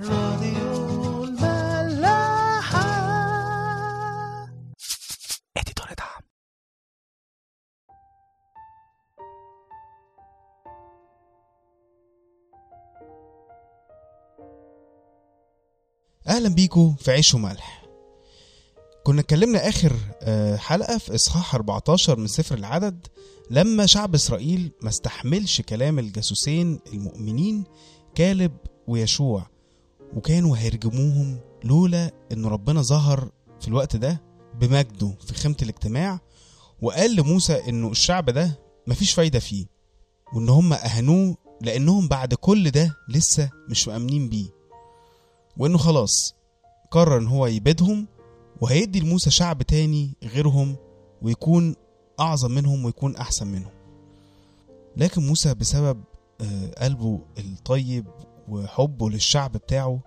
راديو الملاحة. اديتور دعم أهلا بيكم في عيش وملح. كنا اتكلمنا آخر آه، حلقة في إصحاح 14 من سفر العدد. لما شعب إسرائيل ما استحملش كلام الجاسوسين المؤمنين كالب ويشوع وكانوا هيرجموهم لولا إن ربنا ظهر في الوقت ده بمجده في خيمة الاجتماع وقال لموسى إنه الشعب ده مفيش فايدة فيه وإن هم أهانوه لأنهم بعد كل ده لسه مش مأمنين بيه. وإنه خلاص قرر إن هو يبيدهم وهيدي لموسى شعب تاني غيرهم ويكون أعظم منهم ويكون أحسن منهم. لكن موسى بسبب آه، قلبه الطيب وحبه للشعب بتاعه.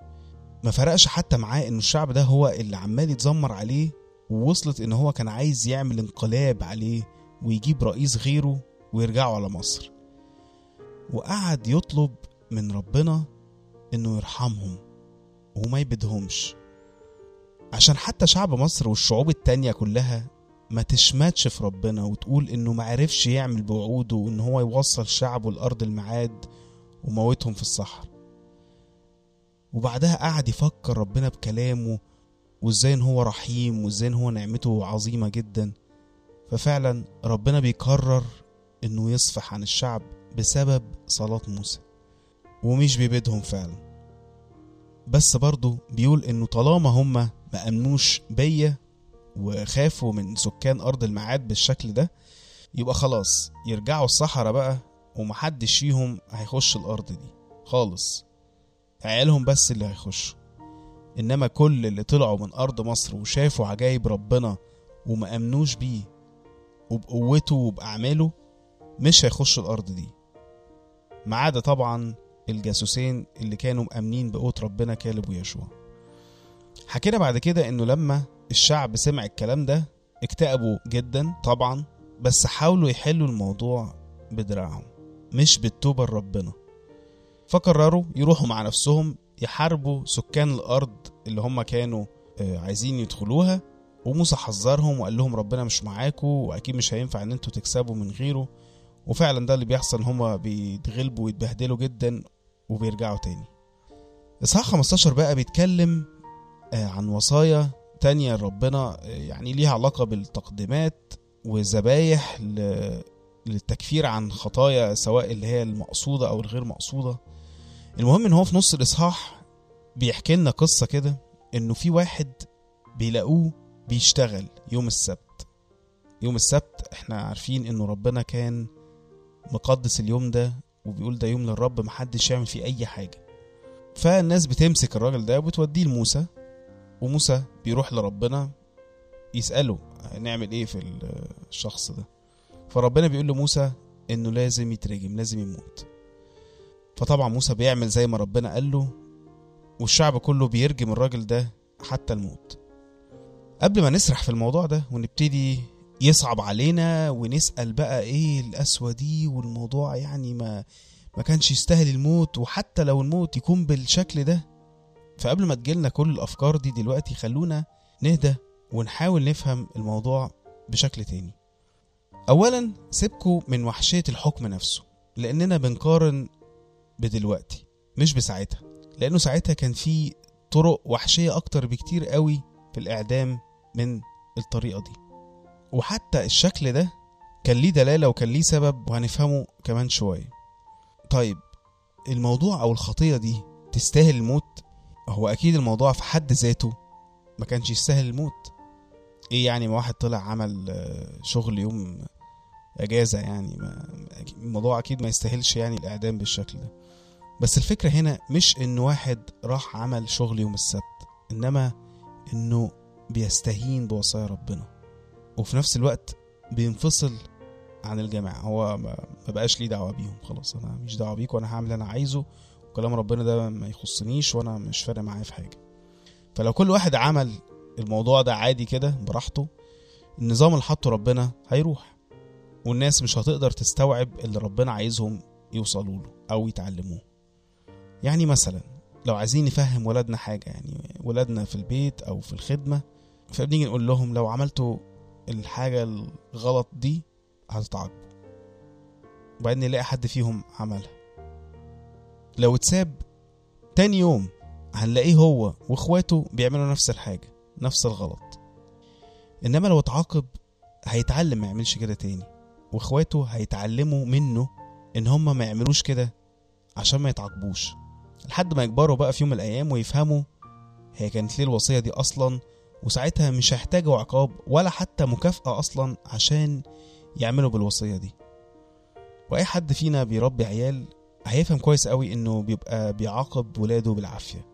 ما فرقش حتى معاه إن الشعب ده هو اللي عمال يتذمر عليه ووصلت إن هو كان عايز يعمل انقلاب عليه ويجيب رئيس غيره ويرجعوا على مصر. وقعد يطلب من ربنا إنه يرحمهم وما يبدهمش عشان حتى شعب مصر والشعوب التانية كلها ما تشمتش في ربنا وتقول إنه ما عرفش يعمل بوعوده وإن هو يوصل شعبه لأرض الميعاد وموتهم في الصحراء. وبعدها قعد يفكر ربنا بكلامه وإزاي إن هو رحيم وإزاي إن هو نعمته عظيمة جدا. ففعلا ربنا بيقرر إنه يصفح عن الشعب بسبب صلاة موسى ومش بيبيدهم فعلا. بس برضه بيقول إنه طالما هما ما أمنوش بيا وخافوا من سكان أرض الميعاد بالشكل ده يبقى خلاص يرجعوا الصحراء بقى ومحدش فيهم هيخش الأرض دي خالص. عيالهم بس اللي هيخشوا. إنما كل اللي طلعوا من أرض مصر وشافوا عجايب ربنا وما آمنوش بيه وبقوته وبأعماله مش هيخشوا الأرض دي. ما عدا طبعا الجاسوسين اللي كانوا مأمنين بقوة ربنا كالب ويشوع. حكينا بعد كده إنه لما الشعب سمع الكلام ده اكتئبوا جدا طبعا بس حاولوا يحلوا الموضوع بدراعهم مش بالتوبة لربنا. فقرروا يروحوا مع نفسهم يحاربوا سكان الأرض اللي هم كانوا آه، عايزين يدخلوها. وموسى حذرهم وقال لهم ربنا مش معاكم وأكيد مش هينفع إن أنتوا تكسبوا من غيره. وفعلا ده اللي بيحصل هما بيتغلبوا ويتبهدلوا جدا وبيرجعوا تاني. إصحاح 15 بقى بيتكلم آه، عن وصايا تانية لربنا آه، يعني ليها علاقة بالتقديمات وذبايح للتكفير عن خطايا سواء اللي هي المقصودة أو الغير مقصودة. المهم إن هو في نص الإصحاح بيحكي لنا قصة كده إنه في واحد بيلاقوه بيشتغل يوم السبت. يوم السبت إحنا عارفين إنه ربنا كان مقدس اليوم ده وبيقول ده يوم للرب محدش يعمل فيه أي حاجة. فالناس بتمسك الراجل ده وبتوديه لموسى وموسى بيروح لربنا يسأله نعمل إيه في الشخص ده. فربنا بيقول لموسى إنه لازم يترجم لازم يموت. فطبعا موسى بيعمل زي ما ربنا قال له والشعب كله بيرجم الراجل ده حتى الموت. قبل ما نسرح في الموضوع ده ونبتدي يصعب علينا ونسأل بقى إيه القسوة دي والموضوع يعني ما ما كانش يستاهل الموت وحتى لو الموت يكون بالشكل ده. فقبل ما تجيلنا كل الأفكار دي دلوقتي خلونا نهدى ونحاول نفهم الموضوع بشكل تاني. أولا سيبكوا من وحشية الحكم نفسه لأننا بنقارن بدلوقتي مش بساعتها لأنه ساعتها كان في طرق وحشية أكتر بكتير قوي في الإعدام من الطريقة دي. وحتى الشكل ده كان ليه دلالة وكان ليه سبب وهنفهمه كمان شوية. طيب الموضوع أو الخطية دي تستاهل الموت؟ هو أكيد الموضوع في حد ذاته ما كانش يستاهل الموت. إيه يعني ما واحد طلع عمل آه، شغل يوم إجازة يعني؟ ما الموضوع أكيد ما يستاهلش يعني الإعدام بالشكل ده. بس الفكرة هنا مش إن واحد راح عمل شغل يوم السبت إنما إنه بيستهين بوصايا ربنا. وفي نفس الوقت بينفصل عن الجماعة. هو ما بقاش ليه دعوة بيهم خلاص أنا مش دعوة بيك وأنا هعمل أنا عايزه وكلام ربنا ده ما يخصنيش وأنا مش فارق معايا في حاجة. فلو كل واحد عمل الموضوع ده عادي كده براحته النظام اللي حطه ربنا هيروح. والناس مش هتقدر تستوعب اللي ربنا عايزهم يوصلوا له أو يتعلموه. يعني مثلا لو عايزين نفهم ولادنا حاجة يعني ولادنا في البيت أو في الخدمة فبنيجي نقول لهم لو عملتوا الحاجة الغلط دي هتتعاقبوا. وبعدين نلاقي حد فيهم عملها. لو اتساب تاني يوم هنلاقيه هو وإخواته بيعملوا نفس الحاجة نفس الغلط. إنما لو اتعاقب هيتعلم ما يعملش كده تاني. وإخواته هيتعلموا منه إن هما ما يعملوش كده عشان ما يتعاقبوش. لحد ما يكبروا بقى في يوم من الأيام ويفهموا هي كانت ليه الوصية دي أصلا وساعتها مش هيحتاجوا عقاب ولا حتى مكافأة أصلا عشان يعملوا بالوصية دي. وأي حد فينا بيربي عيال هيفهم كويس قوي إنه بيبقى بيعاقب ولاده بالعافية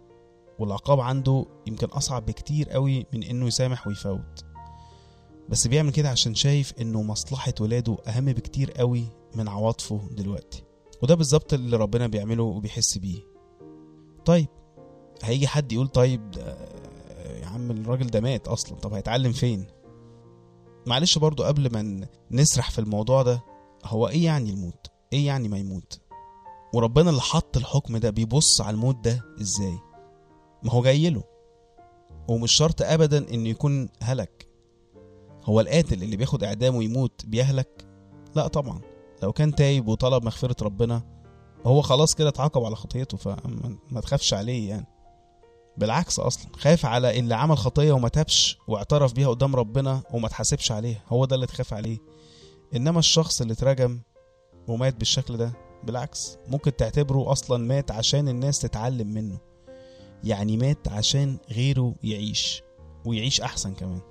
والعقاب عنده يمكن أصعب بكتير قوي من إنه يسامح ويفوت. بس بيعمل كده عشان شايف إنه مصلحة ولاده أهم بكتير قوي من عواطفه دلوقتي. وده بالظبط اللي ربنا بيعمله وبيحس بيه. طيب هيجي حد يقول طيب يا عم الراجل ده مات أصلا طب هيتعلم فين؟ معلش برضو قبل ما نسرح في الموضوع ده هو إيه يعني الموت؟ إيه يعني ما يموت؟ وربنا اللي حط الحكم ده بيبص على الموت ده إزاي؟ ما هو جاي له. ومش شرط ابدا إنه يكون هلك. هو القاتل اللي بياخد اعدام ويموت بيهلك؟ لا طبعا. لو كان تايب وطلب مغفرة ربنا هو خلاص كده اتعاقب على خطيته فما ما تخافش عليه يعني. بالعكس أصلا خاف على اللي عمل خطية وما تابش واعترف بيها قدام ربنا وما تحاسبش عليها. هو ده اللي تخاف عليه. إنما الشخص اللي اترجم ومات بالشكل ده بالعكس ممكن تعتبره أصلا مات عشان الناس تتعلم منه. يعني مات عشان غيره يعيش ويعيش أحسن كمان.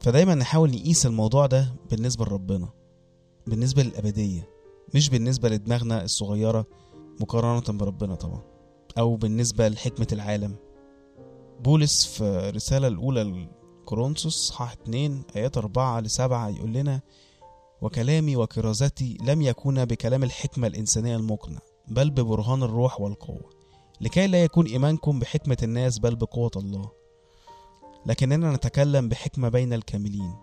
فدايما نحاول نقيس الموضوع ده بالنسبة لربنا بالنسبة للأبدية. مش بالنسبة لدماغنا الصغيرة مقارنة بربنا طبعا أو بالنسبة لحكمة العالم. بولس في الرسالة الأولى لكورنثوس صحاح 2 آيات 4 ل 7 يقول لنا وكلامي وكرازتي لم يكون بكلام الحكمة الإنسانية المقنع بل ببرهان الروح والقوة. لكي لا يكون إيمانكم بحكمة الناس بل بقوة الله. لكننا نتكلم بحكمة بين الكاملين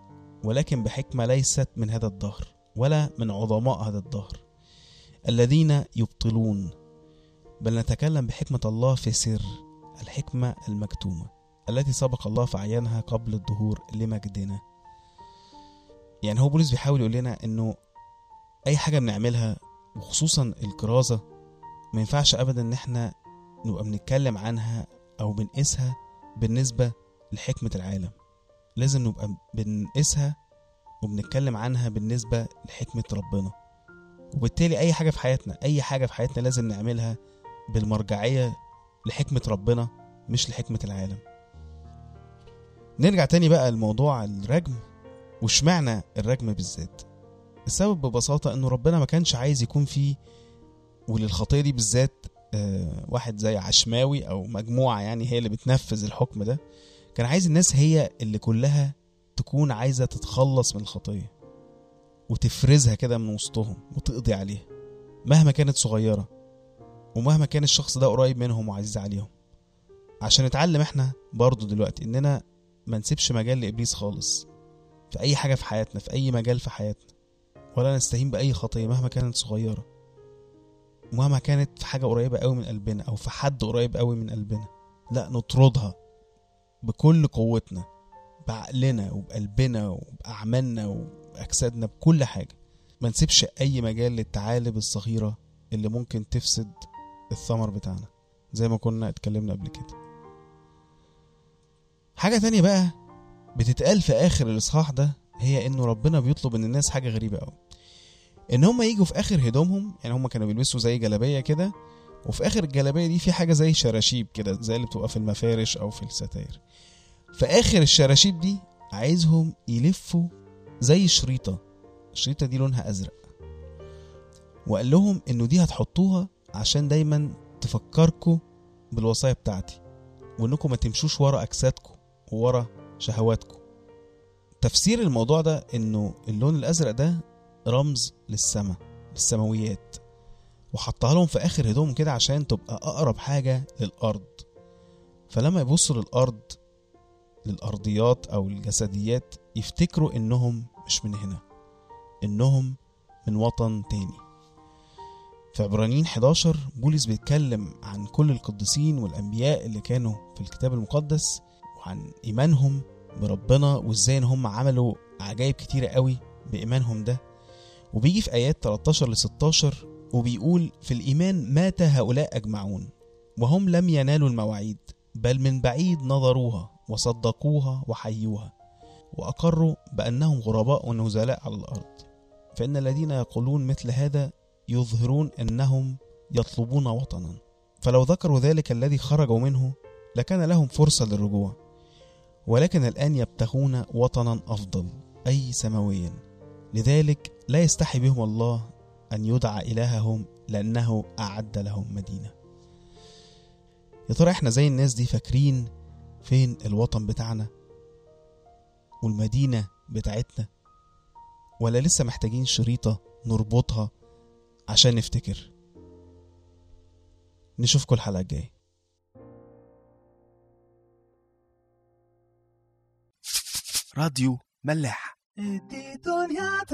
ولكن بحكمة ليست من هذا الدهر. ولا من عظماء هذا الدهر. الذين يبطلون. بل نتكلم بحكمة الله في سر الحكمة المكتومة التي سبق الله فعينها قبل الظهور لمجدنا. يعني هو بولس بيحاول يقول لنا إنه أي حاجة بنعملها وخصوصا الكرازة ما ينفعش ابدا إن إحنا نبقى بنتكلم عنها أو بنقيسها بالنسبة لحكمة العالم. لازم نبقى بنقيسها وبنتكلم عنها بالنسبة لحكمة ربنا. وبالتالي أي حاجة في حياتنا أي حاجة في حياتنا لازم نعملها بالمرجعية لحكمة ربنا مش لحكمة العالم. نرجع تاني بقى لموضوع الرجم وشمعنا الرجم بالذات؟ السبب ببساطة إنه ربنا ما كانش عايز يكون فيه وللخطية دي بالذات آه، واحد زي عشماوي أو مجموعة يعني هي اللي بتنفذ الحكم ده. كان عايز الناس هي اللي كلها تكون عايزة تتخلص من الخطية وتفرزها كده من وسطهم وتقضي عليها مهما كانت صغيرة ومهما كان الشخص ده قريب منهم وعزيز عليهم. عشان نتعلم إحنا برضو دلوقتي إننا ما نسيبش مجال لإبليس خالص في أي حاجة في حياتنا في أي مجال في حياتنا ولا نستهين بأي خطية مهما كانت صغيرة ومهما كانت في حاجة قريبة قوي من قلبنا أو في حد قريب قوي من قلبنا. لا نطردها بكل قوتنا. بعقلنا وبقلبنا وبأعمالنا وبأجسادنا بكل حاجة. ما نسيبش أي مجال للثعالب الصغيرة اللي ممكن تفسد الثمر بتاعنا زي ما كنا اتكلمنا قبل كده. حاجة تانية بقى بتتقال في آخر الإصحاح ده هي إنه ربنا بيطلب من الناس حاجة غريبة أوي. إن هما يجوا في آخر هدومهم يعني هما كانوا بيلبسوا زي جلابية كده وفي آخر الجلابية دي في حاجة زي شراشيب كده زي اللي بتبقى في المفارش أو في الستاير. في آخر الشراشيب دي عايزهم يلفوا زي شريطة. الشريطة دي لونها أزرق. وقال لهم إنه دي هتحطوها عشان دايما تفكركوا بالوصايا بتاعتي. وإنكم ما تمشوش ورا اجسادكم وورا شهواتكم. تفسير الموضوع ده إنه اللون الأزرق ده رمز للسماء للسماويات. وحطها لهم في آخر هدوم كده عشان تبقى أقرب حاجة للأرض. فلما يبصوا للأرض للأرضيات أو الجسديات يفتكروا إنهم مش من هنا إنهم من وطن تاني. في عبرانيين 11 بولس بيتكلم عن كل القديسين والأنبياء اللي كانوا في الكتاب المقدس وعن إيمانهم بربنا وإزاي إن هم عملوا عجائب كتيرة قوي بإيمانهم ده. وبيجي في آيات 13 ل 16 وبيقول في الإيمان مات هؤلاء أجمعون وهم لم ينالوا المواعيد بل من بعيد نظروها. وصدقوها وحيوها وأقروا بأنهم غرباء ونزلاء على الأرض. فإن الذين يقولون مثل هذا يظهرون أنهم يطلبون وطنا. فلو ذكروا ذلك الذي خرجوا منه لكان لهم فرصة للرجوع ولكن الآن يبتغون وطنا أفضل أي سماويا. لذلك لا يستحي بهم الله أن يدعى إلههم لأنه أعد لهم مدينة. يا ترى إحنا زي الناس دي فاكرين فين الوطن بتاعنا والمدينة بتاعتنا؟ ولا لسه محتاجين شريطة نربطها عشان نفتكر؟ نشوفكم الحلقة الجاية. راديو ملاح. دي دنيا